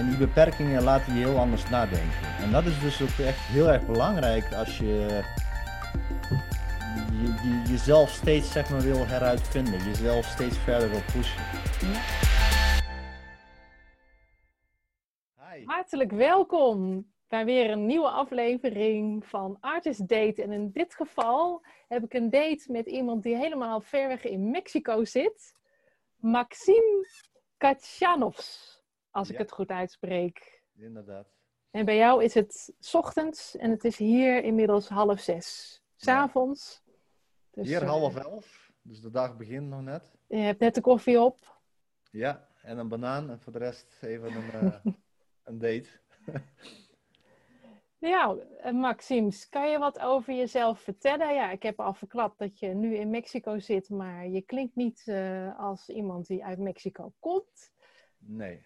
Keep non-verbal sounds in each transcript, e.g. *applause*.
En die beperkingen laten je heel anders nadenken. En dat is dus ook echt heel erg belangrijk als je, je, je jezelf steeds zeg maar, wil heruitvinden. Jezelf steeds verder wil pushen. Hi. Hartelijk welkom bij weer een nieuwe aflevering van Artist Date. En in dit geval heb ik een date met iemand die helemaal ver weg in Mexico zit. Maxime Kachanovs als ik het goed uitspreek. Inderdaad. En bij jou is het ochtends en het is hier inmiddels half zes. S'avonds. Ja. Dus, hier half uh, elf, dus de dag begint nog net. Je hebt net de koffie op. Ja, en een banaan en voor de rest even een, uh, *laughs* een date. Ja, *laughs* eh, Maxims, kan je wat over jezelf vertellen? Ja, ik heb al verklapt dat je nu in Mexico zit, maar je klinkt niet uh, als iemand die uit Mexico komt. Nee,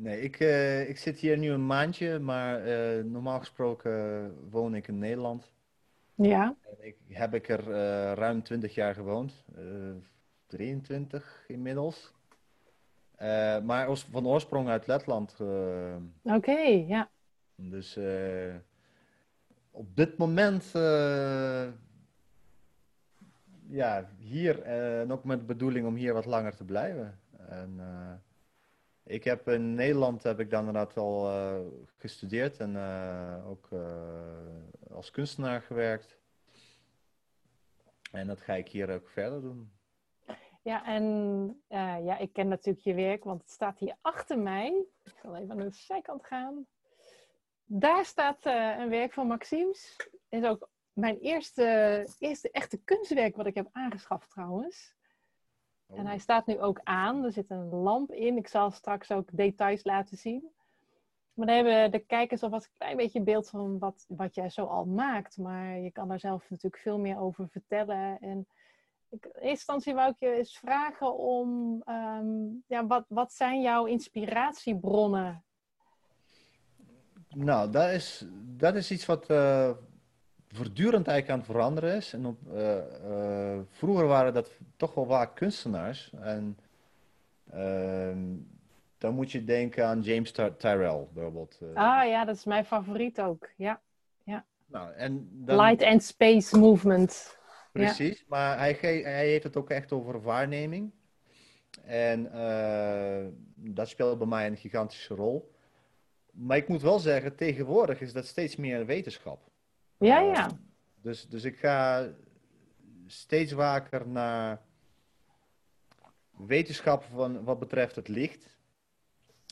Nee, ik, uh, ik zit hier nu een maandje, maar uh, normaal gesproken woon ik in Nederland. Ja. En ik, heb ik er uh, ruim 20 jaar gewoond. 23 inmiddels. maar van oorsprong uit Letland. Oké, okay, ja. Dus op dit moment, ja, hier en ook met de bedoeling om hier wat langer te blijven. En, ik heb in Nederland heb ik dan inderdaad wel uh, gestudeerd en uh, ook uh, als kunstenaar gewerkt. En dat ga ik hier ook verder doen. Ja, en ja, ik ken natuurlijk je werk, want het staat hier achter mij. Ik zal even aan de zijkant gaan. Daar staat een werk van Maxims. is ook mijn eerste, eerste echte kunstwerk wat ik heb aangeschaft trouwens. En hij staat nu ook aan. Er zit een lamp in. Ik zal straks ook details laten zien. Maar dan hebben de kijkers alvast een klein beetje beeld van wat, wat jij zo al maakt. Maar je kan daar zelf natuurlijk veel meer over vertellen. En ik, in eerste instantie wou ik je eens vragen om... Um, ja, wat, wat zijn jouw inspiratiebronnen? Nou, dat is, dat is iets wat, uh, voortdurend eigenlijk aan het veranderen is. En op, uh, uh, vroeger waren dat toch wel vaak kunstenaars. En uh, dan moet je denken aan James Ty Tyrell bijvoorbeeld. Eh. ah ja, dat is mijn favoriet ook. Ja. ja. Nou, en dan... Light and Space Movement. Precies, ja. maar hij, hij, heeft het ook echt over waarneming. En dat speelt bij mij een gigantische rol. Maar ik moet wel zeggen, tegenwoordig is dat steeds meer wetenschap. Ja, ja. Uh, dus, dus ik ga steeds vaker naar wetenschap van, wat betreft het licht.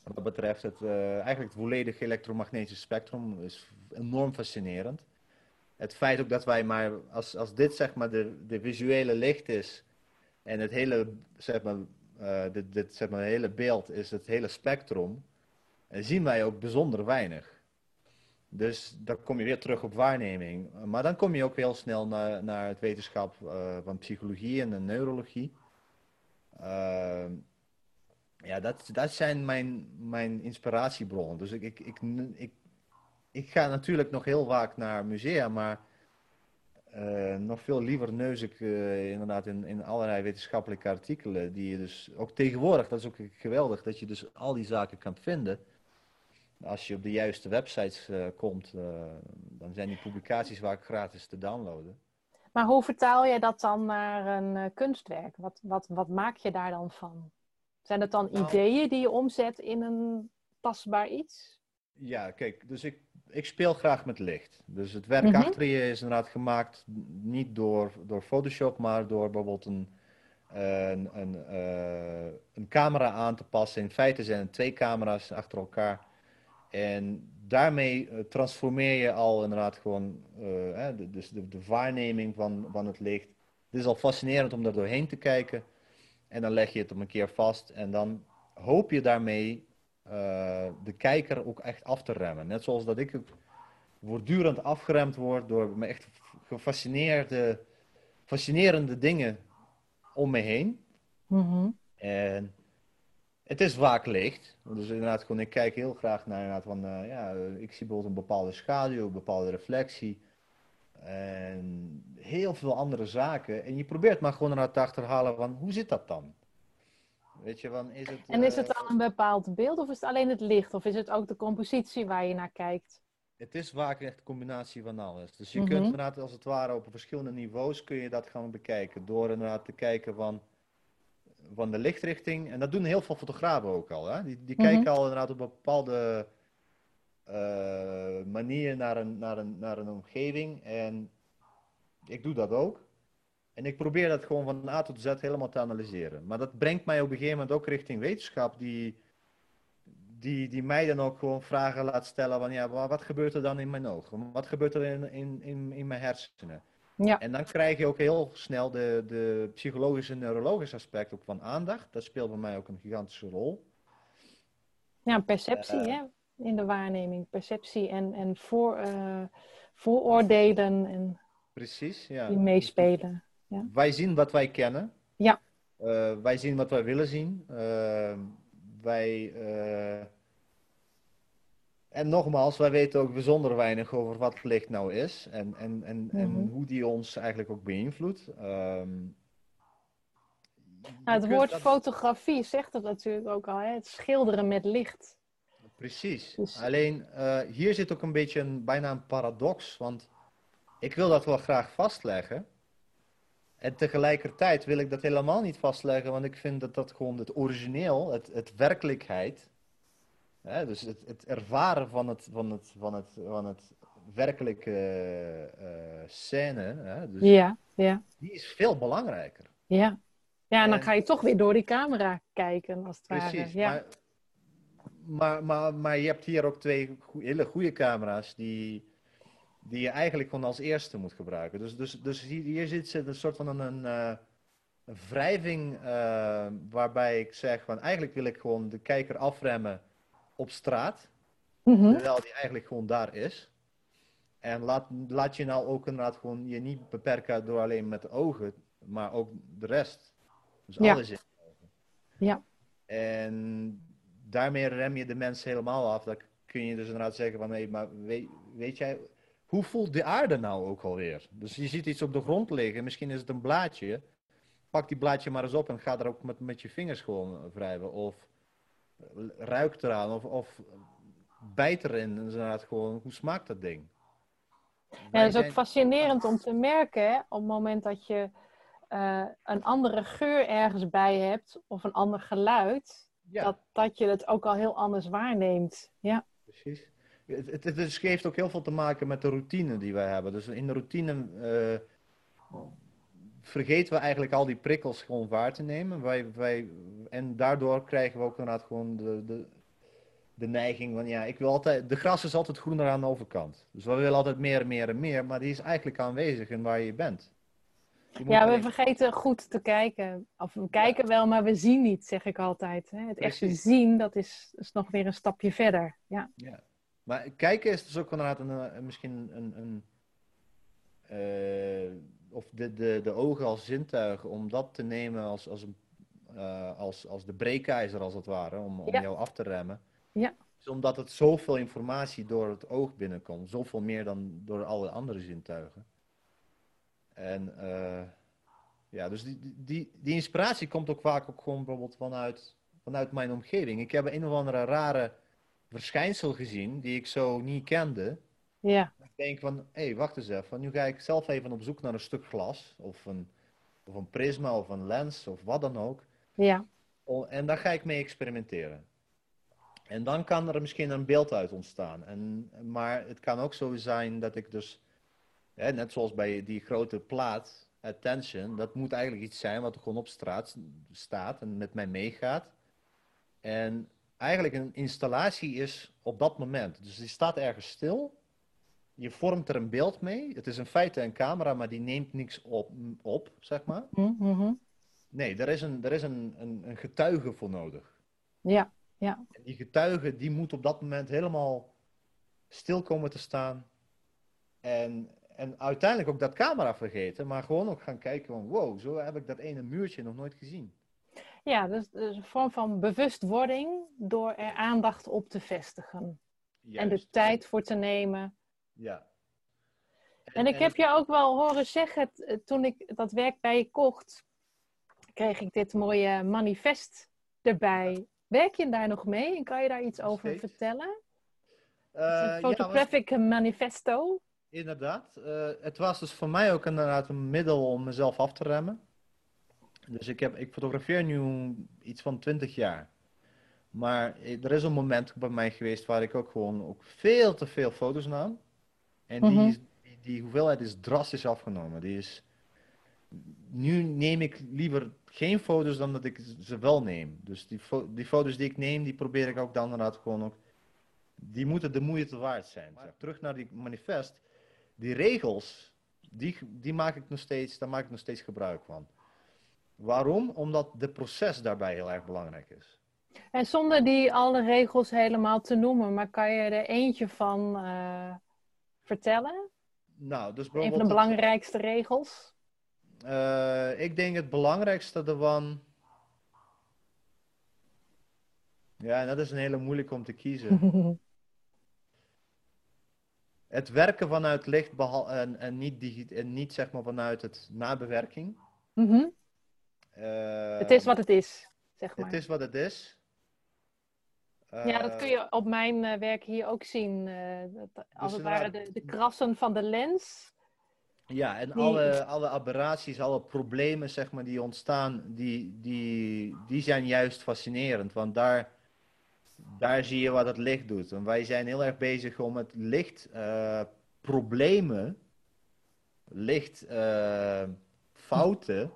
Wat betreft het, uh, eigenlijk het volledige elektromagnetische spectrum is enorm fascinerend. Het feit ook dat wij maar, als, als dit zeg maar de, de visuele licht is en het hele, zeg maar, uh, dit, dit, zeg maar, hele beeld is het hele spectrum, en zien wij ook bijzonder weinig. Dus dan kom je weer terug op waarneming. Maar dan kom je ook heel snel naar, naar het wetenschap uh, van psychologie en de neurologie. Uh, ja, dat, dat zijn mijn, mijn inspiratiebronnen. Dus ik, ik, ik, ik, ga natuurlijk nog heel vaak naar musea, maar uh, nog veel liever neus ik uh, inderdaad in, in allerlei wetenschappelijke artikelen. Die je dus ook tegenwoordig, dat is ook geweldig, dat je dus al die zaken kan vinden als je op de juiste websites uh, komt, uh, dan zijn die publicaties vaak gratis te downloaden. Maar hoe vertaal je dat dan naar een uh, kunstwerk? Wat, wat, wat maak je daar dan van? Zijn het dan nou, ideeën die je omzet in een tastbaar iets? Ja, kijk, dus ik, ik speel graag met licht. Dus het werk mm -hmm. achter je is inderdaad gemaakt niet door, door Photoshop, maar door bijvoorbeeld een, een, een, een camera aan te passen. In feite zijn het twee camera's achter elkaar en daarmee uh, transformeer je al inderdaad gewoon uh, hè, de, dus de, de, waarneming van, van het licht. Het is al fascinerend om daar doorheen te kijken. En dan leg je het op een keer vast. En dan hoop je daarmee uh, de kijker ook echt af te remmen. Net zoals dat ik voortdurend afgeremd word door me echt gefascineerde, fascinerende dingen om me heen. Mm -hmm. En het is vaak licht. Dus inderdaad, gewoon, ik kijk heel graag naar inderdaad van, uh, ja, ik zie bijvoorbeeld een bepaalde schaduw, een bepaalde reflectie. En heel veel andere zaken. En je probeert maar gewoon naar te achterhalen van, hoe zit dat dan? Weet je, van is het... En is eh, het dan een bepaald beeld of is het alleen het licht? Of is het ook de compositie waar je naar kijkt? Het is vaak echt een combinatie van alles. Dus je Mhm. kunt inderdaad als het ware op verschillende niveaus kun je dat gaan bekijken. Door inderdaad te kijken van, van de lichtrichting. En dat doen heel veel fotografen ook al. Hè? Die, die Mhm. kijken al inderdaad op een bepaalde eh, manier naar een, naar, een, naar een omgeving. En ik doe dat ook. En ik probeer dat gewoon van A tot Z helemaal te analyseren. Maar dat brengt mij op een gegeven moment ook richting wetenschap. Die, die, die mij dan ook gewoon vragen laat stellen van ja, wa- wat gebeurt er dan in mijn ogen? Wat gebeurt er in, in, in, in mijn hersenen? Ja. En dan krijg je ook heel snel de, de psychologische en neurologische aspect ook van aandacht. Dat speelt bij mij ook een gigantische rol. Ja, perceptie hè? in de waarneming. Perceptie en, en voor, eh, vooroordelen en Precies, ja. die meespelen. Wij zien wat wij kennen. Ja. Eh, wij zien wat wij willen zien. Eh, wij. En nogmaals, wij weten ook bijzonder weinig over wat licht nou is en, en, en, en Mhm. hoe die ons eigenlijk ook beïnvloedt. Ehm, Nou, het woord dat- fotografie zegt het natuurlijk ook al, hè? het schilderen met licht. Precies. Dus- Alleen eh, hier zit ook een beetje een, bijna een paradox, want ik wil dat wel graag vastleggen. En tegelijkertijd wil ik dat helemaal niet vastleggen, want ik vind dat dat gewoon het origineel, het, het werkelijkheid, hè, dus het, het ervaren van het, van het, van het, van het werkelijke eh, scène, hè, dus Ja, ja, die is veel belangrijker. ja. Ja, en dan En- ga je toch weer door die camera kijken, als het Precies, ware. Ja. maar, maar, maar, maar je hebt hier ook twee hele goede camera's die, die je eigenlijk gewoon als eerste moet gebruiken. Dus, dus, dus hier, hier zit een soort van een, een, eh, een wrijving waarbij ik zeg van eigenlijk wil ik gewoon de kijker afremmen op straat, Mhm. terwijl die eigenlijk gewoon daar is. En laat, laat je nou ook inderdaad gewoon je niet beperken door alleen met de ogen, maar ook de rest. Dus Ja. alles in. Ja. En daarmee rem je de mensen helemaal af. Dan kun je dus inderdaad zeggen van, hé, maar weet, weet jij, hoe voelt de aarde nou ook alweer? Dus je ziet iets op de grond liggen, misschien is het een blaadje. Pak die blaadje maar eens op en ga er ook met, met je vingers gewoon wrijven. Of ruik eraan, of, of bijt erin. Inderdaad gewoon, hoe smaakt dat ding? Ja, Wij dat is ook fascinerend om te merken, hè, op het moment dat je eh, een andere geur ergens bij hebt, of een ander geluid, Ja. dat, dat je het ook al heel anders waarneemt. Ja, Precies. Het, het, het heeft ook heel veel te maken met de routine die wij hebben. Dus in de routine eh, vergeten we eigenlijk al die prikkels gewoon waar te nemen. Wij, wij, en daardoor krijgen we ook inderdaad gewoon de, de, de neiging van, ja, ik wil altijd, de gras is altijd groener aan de overkant. Dus we willen altijd meer en meer en meer, maar die is eigenlijk aanwezig in waar je bent. Je ja we vergeten goed te kijken. Of we kijken wel, maar we zien niet, zeg ik altijd. Hè. Het echte zien, dat is, is nog weer een stapje verder. Ja, Ja. Maar kijken is dus ook inderdaad een, misschien een, een eh, of de, de, de ogen als zintuigen, om dat te nemen als, als, een, eh, als, als de breekijzer als het ware, om, om Ja. jou af te remmen. Ja. Dus omdat het zoveel informatie door het oog binnenkomt, zoveel meer dan door alle andere zintuigen. En eh, ja, dus die, die, die inspiratie komt ook vaak ook gewoon bijvoorbeeld vanuit, vanuit mijn omgeving. Ik heb een of andere rare verschijnsel gezien die ik zo niet kende. ja, denk van, hé, hey, wacht eens even. Nu ga ik zelf even op zoek naar een stuk glas. Of een, of een prisma of een lens of wat dan ook. ja. En daar ga ik mee experimenteren. En dan kan er misschien een beeld uit ontstaan. En, maar het kan ook zo zijn dat ik dus, hè, net zoals bij die grote plaat, attention, dat moet eigenlijk iets zijn wat er gewoon op straat staat en met mij meegaat. En eigenlijk een installatie is op dat moment. Dus die staat ergens stil. Je vormt er een beeld mee. Het is in feite een camera, maar die neemt niks op, op zeg maar. Hm, mhm. Nee, er is een, er is een, een, een getuige voor nodig. ja, ja. En die getuige die moet op dat moment helemaal stil komen te staan. En, en uiteindelijk ook dat camera vergeten, maar gewoon ook gaan kijken van wow, zo heb ik dat ene muurtje nog nooit gezien. Ja, dus, dus een vorm van bewustwording door er aandacht op te vestigen. En de tijd voor te nemen. Ja. En ik heb je ook wel horen zeggen, t- toen ik dat werk bij je kocht, kreeg ik dit mooie manifest erbij. Werk je daar nog mee en kan je daar iets over Steeds. vertellen? Eh, ja, een was- photographic manifesto. Inderdaad. Eh, het was dus voor mij ook inderdaad een middel om mezelf af te remmen. Dus ik, heb, ik fotografeer nu iets van 20 jaar. Maar eh, er is een moment bij mij geweest waar ik ook gewoon ook veel te veel foto's nam. En die, Mhm. is- die, die hoeveelheid is drastisch afgenomen. Die is, nu neem ik liever geen foto's dan dat ik ze wel neem. Dus die, fo- die foto's die ik neem, die probeer ik ook dan inderdaad gewoon ook die moeten de moeite waard zijn. Terug naar die manifest. Die regels, die, die maak ik nog steeds, daar maak ik nog steeds gebruik van. Waarom? Omdat de proces daarbij heel erg belangrijk is. En zonder die alle regels helemaal te noemen, maar kan je er eentje van eh, vertellen? Nou, dus Een van de belangrijkste regels? eh, ik denk het belangrijkste ervan. Ja, dat is een hele moeilijk om te kiezen. *laughs* Het werken vanuit licht behal- en, en, niet digi- en niet zeg maar vanuit het nabewerking. Mhm. Eh, Het is wat het is, zeg maar. Het is wat het is. Ja, dat Eh, kun je op mijn eh, werk hier ook zien. eh, dat, als het ware de, de krassen van de lens. Ja, en alle, alle aberraties, alle problemen zeg maar, die ontstaan, die, die, die zijn juist fascinerend. Want daar, daar zie je wat het licht doet. En wij zijn heel erg bezig om het licht problemen, licht fouten,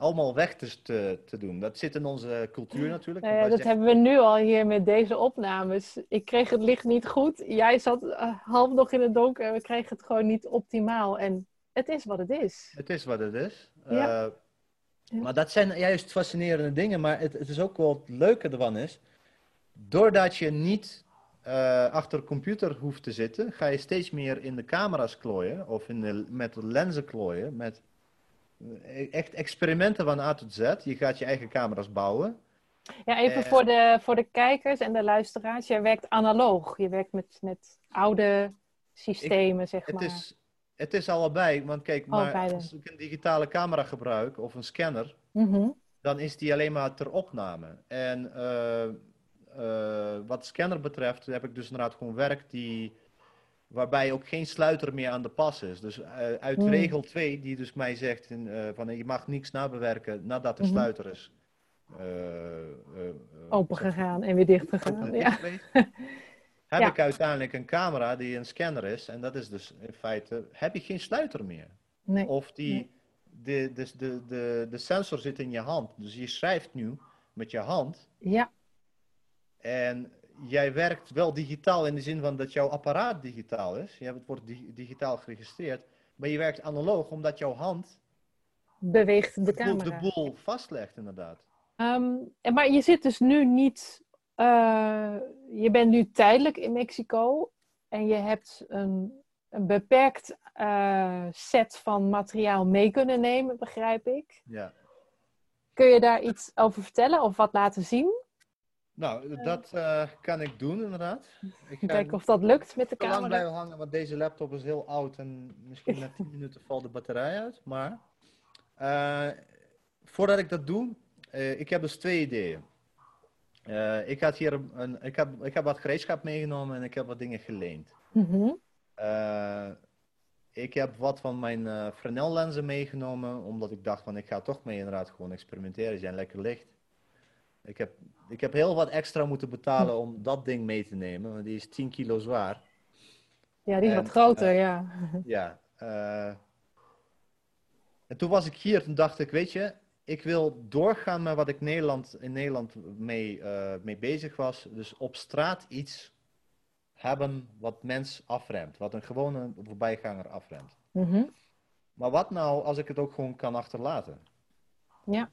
allemaal weg te, te, doen. Dat zit in onze cultuur natuurlijk. Nou ja, dat hebben we nu al hier met deze opnames. Ik kreeg het licht niet goed. Jij zat eh, half nog in het donker en we kregen het gewoon niet optimaal. En het is wat het is. Het is wat het is. Ja. Eh, Ja. Maar dat zijn juist fascinerende dingen. Maar het, het is ook wel het leuke ervan is. Doordat je niet eh, achter een computer hoeft te zitten, ga je steeds meer in de camera's klooien. Of in de, met de lenzen klooien. Met echt experimenten van A tot Z. Je gaat je eigen camera's bouwen. Ja, even Eh. voor, de, voor de kijkers en de luisteraars. Jij werkt analoog. Je werkt met, met oude systemen, zeg Het maar. is, het is allebei. Want kijk, Oh, maar beide. als ik een digitale camera gebruik of een scanner. Mhm. dan is die alleen maar ter opname. En eh, eh, wat scanner betreft heb ik dus inderdaad gewoon werk die, waarbij ook geen sluiter meer aan de pas is. Dus eh, uit Hmm. regel 2, die dus mij zegt in, eh, van je mag niks nabewerken nadat de Mhm. sluiter is. eh, eh, eh, Open gegaan en weer dicht gegaan. Ja. *laughs* Heb Ja. ik uiteindelijk een camera die een scanner is. En dat is dus in feite, heb je geen sluiter meer. Nee. Of die, Nee. de, de, de, de, de sensor zit in je hand. Dus je schrijft nu met je hand. Ja, En jij werkt wel digitaal in de zin van dat jouw apparaat digitaal is. Je hebt, het wordt di- digitaal geregistreerd. Maar je werkt analoog omdat jouw hand beweegt de boel, de camera. boel vastlegt inderdaad. Ehm, maar je zit dus nu niet. eh, je bent nu tijdelijk in Mexico en je hebt een, een beperkt eh, set van materiaal mee kunnen nemen, begrijp ik. Ja. Kun je daar iets over vertellen of wat laten zien? Nou, dat eh, kan ik doen inderdaad. Ik ga Kijken of dat lukt met de te lang camera. blijven hangen, want deze laptop is heel oud en misschien na 10 *laughs* minuten valt de batterij uit. Maar eh, voordat ik dat doe, eh, ik heb dus twee ideeën. Eh, ik, had hier een, ik, heb, ik heb wat gereedschap meegenomen en ik heb wat dingen geleend. Mhm. Eh, ik heb wat van mijn eh Fresnel lenzen meegenomen, omdat ik dacht van ik ga toch mee inderdaad gewoon experimenteren, die zijn lekker licht. Ik heb, ik heb heel wat extra moeten betalen om dat ding mee te nemen, want die is 10 kilo zwaar. Ja, die is En, wat groter, eh, ja. *laughs* Ja. eh, en toen was ik hier, toen dacht ik, weet je, ik wil doorgaan met wat ik Nederland, in Nederland mee, eh, mee bezig was. Dus op straat iets hebben wat mens afremt, wat een gewone voorbijganger afremt. Mhm. Maar wat nou als ik het ook gewoon kan achterlaten? Ja.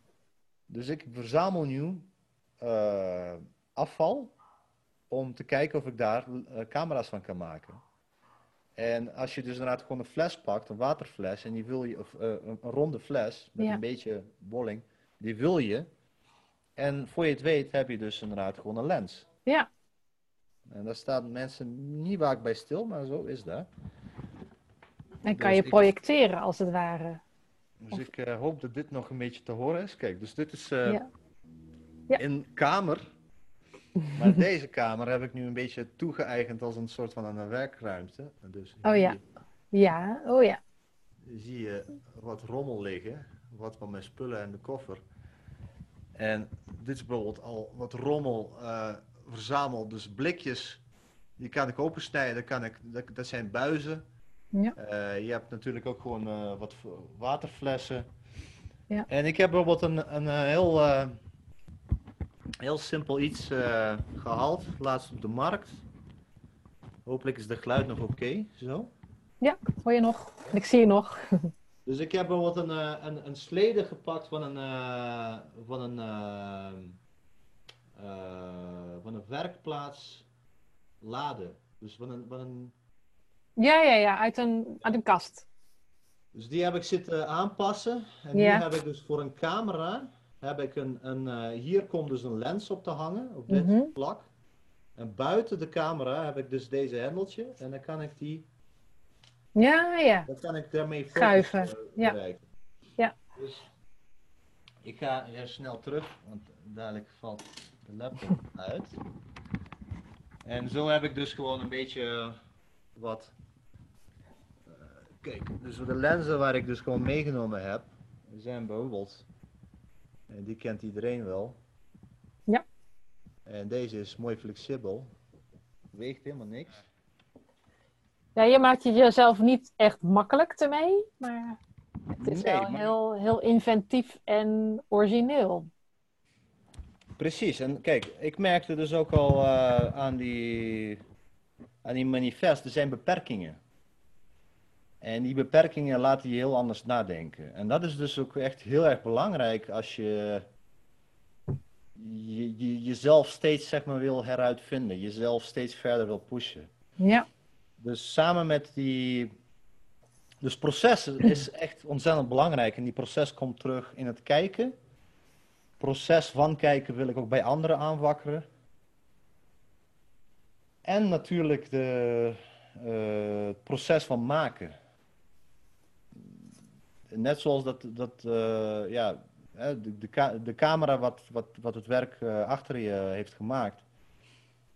Dus ik verzamel nu eh, afval om te kijken of ik daar eh, camera's van kan maken. En als je dus inderdaad gewoon een fles pakt, een waterfles, en die wil je, of eh, een, ronde fles met Ja. een beetje bolling, die wil je. En voor je het weet heb je dus inderdaad gewoon een lens. Ja. En daar staan mensen niet vaak bij stil, maar zo is dat. En kan Dus je ik- projecteren als het ware. Dus ik hoop dat dit nog een beetje te horen is. Kijk, dus dit is, Ja. Ja. in kamer. Maar *laughs* deze kamer heb ik nu een beetje toegeëigend als een soort van een werkruimte. Dus Oh ja. Ja, oh ja. zie je wat rommel liggen, wat van mijn spullen en de koffer. En dit is bijvoorbeeld al wat rommel eh, verzameld. Dus blikjes, die kan ik opensnijden. Dat, kan ik, dat, dat zijn buizen. Ja. Eh, je hebt natuurlijk ook gewoon eh, wat waterflessen. Ja. En ik heb bijvoorbeeld een, een heel, heel simpel iets eh, gehaald, laatst op de markt. Hopelijk is de geluid nog oké, zo. Hoor je nog? Ik zie je nog. *laughs* Dus ik heb bijvoorbeeld een, eh, een, een slede gepakt van een, eh, van een, van een werkplaats lade. Dus van een, van een, Ja, ja, ja. Uit een, uit een kast. dus die heb ik zitten aanpassen. En Ja. nu heb ik dus voor een camera, heb ik een, een, eh, hier komt dus een lens op te hangen, op dit Mhm. vlak. En buiten de camera heb ik dus deze hendeltje. En dan kan ik die, Ja, ja. dan kan ik daarmee Schuiven, eh, ja. bereiken. Ja. Dus ik ga hier snel terug, want dadelijk valt de laptop uit. En zo heb ik dus gewoon een beetje wat. eh, kijk, dus de lenzen waar ik dus gewoon meegenomen heb, zijn bijvoorbeeld. En die kent iedereen wel. Ja. En deze is mooi flexibel. Weegt helemaal niks. Ja, je maakt het jezelf niet echt makkelijk ermee, maar het is Nee, wel maar- heel, heel inventief en origineel. Precies, en kijk, ik merkte dus ook al eh, aan, die, aan die manifest, er zijn beperkingen. En die beperkingen laten je heel anders nadenken. En dat is dus ook echt heel erg belangrijk als je, je, je jezelf steeds zeg maar, wil heruitvinden, jezelf steeds verder wil pushen. Ja, Dus samen met die. Dus proces is echt ontzettend belangrijk. En die proces komt terug in het kijken. Proces van kijken wil ik ook bij anderen aanwakkeren. En natuurlijk de, eh, het proces van maken. Net zoals dat, dat eh, ja, de, de, de camera wat, wat, wat het werk eh, achter je heeft gemaakt.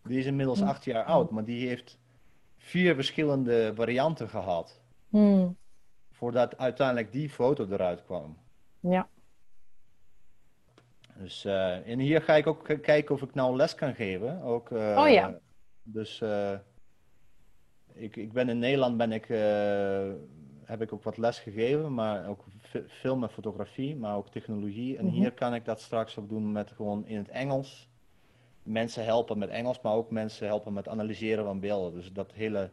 Die is inmiddels acht jaar oud, maar die heeft vier verschillende varianten gehad. Hmm. Voordat uiteindelijk die foto eruit kwam. ja. Dus, eh, en hier ga ik ook kijken of ik nou les kan geven. Ook, eh, Oh ja. Dus eh, ik, ik ben in Nederland ben ik, eh, heb ik ook wat les gegeven, maar ook fi- film en fotografie, maar ook technologie. En Mhm. hier kan ik dat straks ook doen met gewoon in het Engels. Mensen helpen met Engels, maar ook mensen helpen met analyseren van beelden. Dus dat hele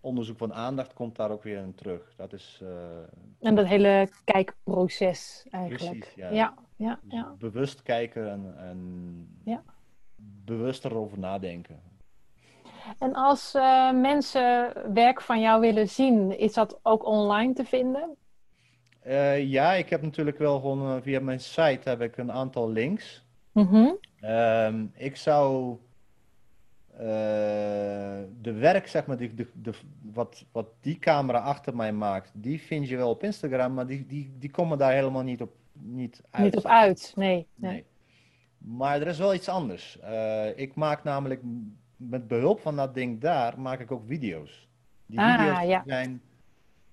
onderzoek van aandacht komt daar ook weer in terug. Dat is eh, En dat hele kijkproces eigenlijk. Precies, ja. ja, ja, dus ja. bewust kijken en, en Ja. bewust erover nadenken. En als eh, mensen werk van jou willen zien, is dat ook online te vinden? Eh, ja, ik heb natuurlijk wel gewoon eh, via mijn site heb ik een aantal links. Mhm. Ehm, ik zou de werk, zeg maar, die, de, de, wat, wat die camera achter mij maakt, die vind je wel op Instagram, maar die, die, die komen daar helemaal niet op, niet uit. Niet op uit, nee. nee. Nee. Maar er is wel iets anders. Ik maak namelijk met behulp van dat ding daar, maak ik ook video's. Die Ah, video's ja. zijn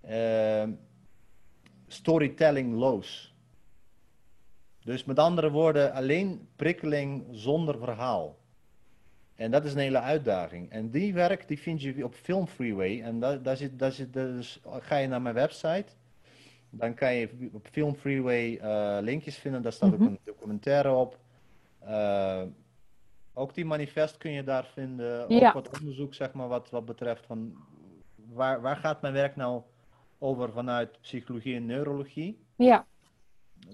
ehm, storytelling-loos. Dus met andere woorden, alleen prikkeling zonder verhaal. En dat is een hele uitdaging. En die werk die vind je op Film Freeway. En daar, daar zit, daar zit dus, ga je naar mijn website. Dan kan je op Film Freeway eh, linkjes vinden. Daar staat Mhm. ook een documentaire op. Eh, ook die manifest kun je daar vinden. Ook Ja. wat onderzoek, zeg maar, wat, wat betreft van waar, waar gaat mijn werk nou over vanuit psychologie en neurologie. Ja.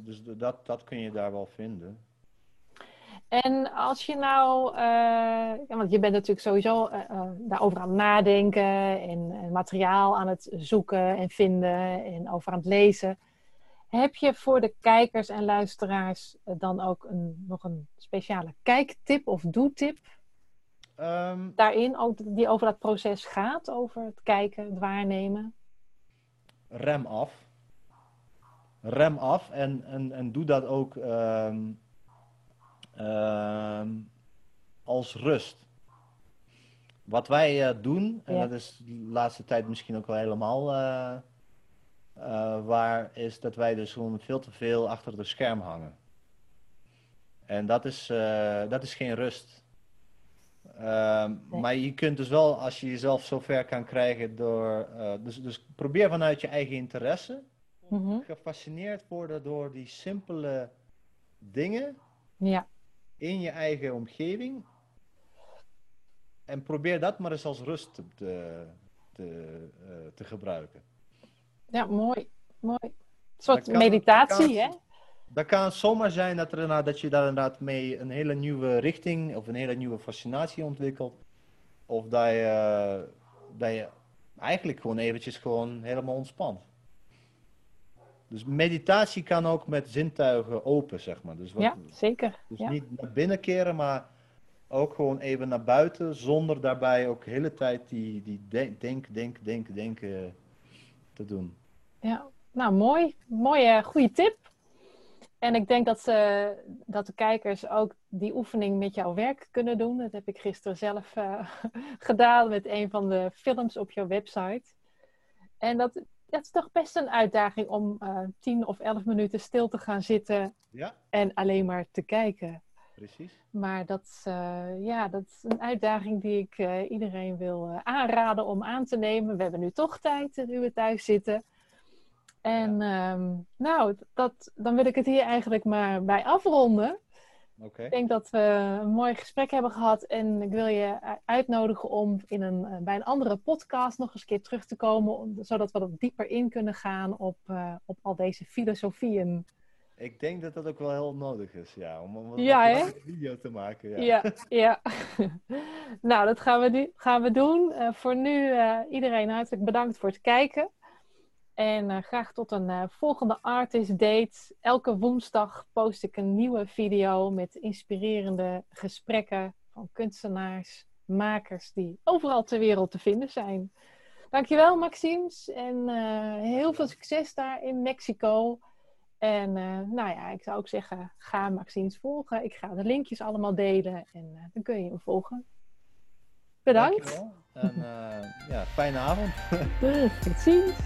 Dus dat, dat kun je daar wel vinden. En als je nou, eh, ja, want je bent natuurlijk sowieso eh, daarover aan het nadenken en, en materiaal aan het zoeken en vinden en over aan het lezen. Heb je voor de kijkers en luisteraars eh, dan ook een, nog een speciale kijktip of doetip Ehm, daarin, ook die over dat proces gaat, over het kijken, het waarnemen? rem af. Rem af en, en, en doe dat ook ehm, eh, als rust. Wat wij eh, doen, en Ja. dat is de laatste tijd misschien ook wel helemaal eh, eh, waar, is dat wij dus gewoon veel te veel achter het scherm hangen. En dat is, eh, dat is geen rust. Ehm, Nee. Maar je kunt dus wel, als je jezelf zover kan krijgen door. eh, dus, dus probeer vanuit je eigen interesse Mhm. gefascineerd worden door die simpele dingen Ja, in je eigen omgeving. En probeer dat maar eens als rust te, te, te gebruiken. Ja mooi. mooi. Een soort kan- meditatie, dat kan- hè? Dat kan zomaar zijn dat, er, dat je daar inderdaad mee een hele nieuwe richting of een hele nieuwe fascinatie ontwikkelt. Of dat je, dat je eigenlijk gewoon eventjes gewoon helemaal ontspant. Dus meditatie kan ook met zintuigen open, zeg maar. Dus, wat, Ja, zeker. dus Ja. niet naar binnen keren, maar ook gewoon even naar buiten, zonder daarbij ook de hele tijd die, die denk, denk, denk, denk, denken te doen. Ja, nou mooi. Mooie, goede tip. En ik denk dat, ze, dat de kijkers ook die oefening met jouw werk kunnen doen. Dat heb ik gisteren zelf eh, *laughs* gedaan met een van de films op jouw website. En dat, dat is toch best een uitdaging om eh 10 of 11 minuten stil te gaan zitten Ja, en alleen maar te kijken. Precies. Maar dat, is, eh, ja, dat is een uitdaging die ik eh, iedereen wil eh, aanraden om aan te nemen. We hebben nu toch tijd, nu we thuis zitten. En ehm, nou, dat, dan wil ik het hier eigenlijk maar bij afronden. Ik denk dat we een mooi gesprek hebben gehad. En ik wil je uitnodigen om in een, bij een andere podcast nog eens een keer terug te komen. om- zodat we wat dieper in kunnen gaan op, op al deze filosofieën. Ik denk dat dat ook wel heel nodig is, ja, om om een Ja, langere video te maken. Ja. Ja, *laughs* ja. *laughs* nou, dat gaan we, nu, gaan we doen. Eh, voor nu eh, iedereen hartelijk bedankt voor het kijken. En eh, graag tot een volgende Artist Date. Elke woensdag post ik een nieuwe video met inspirerende gesprekken van kunstenaars, makers die overal ter wereld te vinden zijn. Dankjewel, Maxims. En heel veel succes daar in Mexico. En eh, nou ja, ik zou ook zeggen, ga Maxims volgen. Ik ga de linkjes allemaal delen en eh, dan kun je hem volgen. Bedankt. Dankjewel. En eh, ja, fijne avond. *laughs* Tot ziens.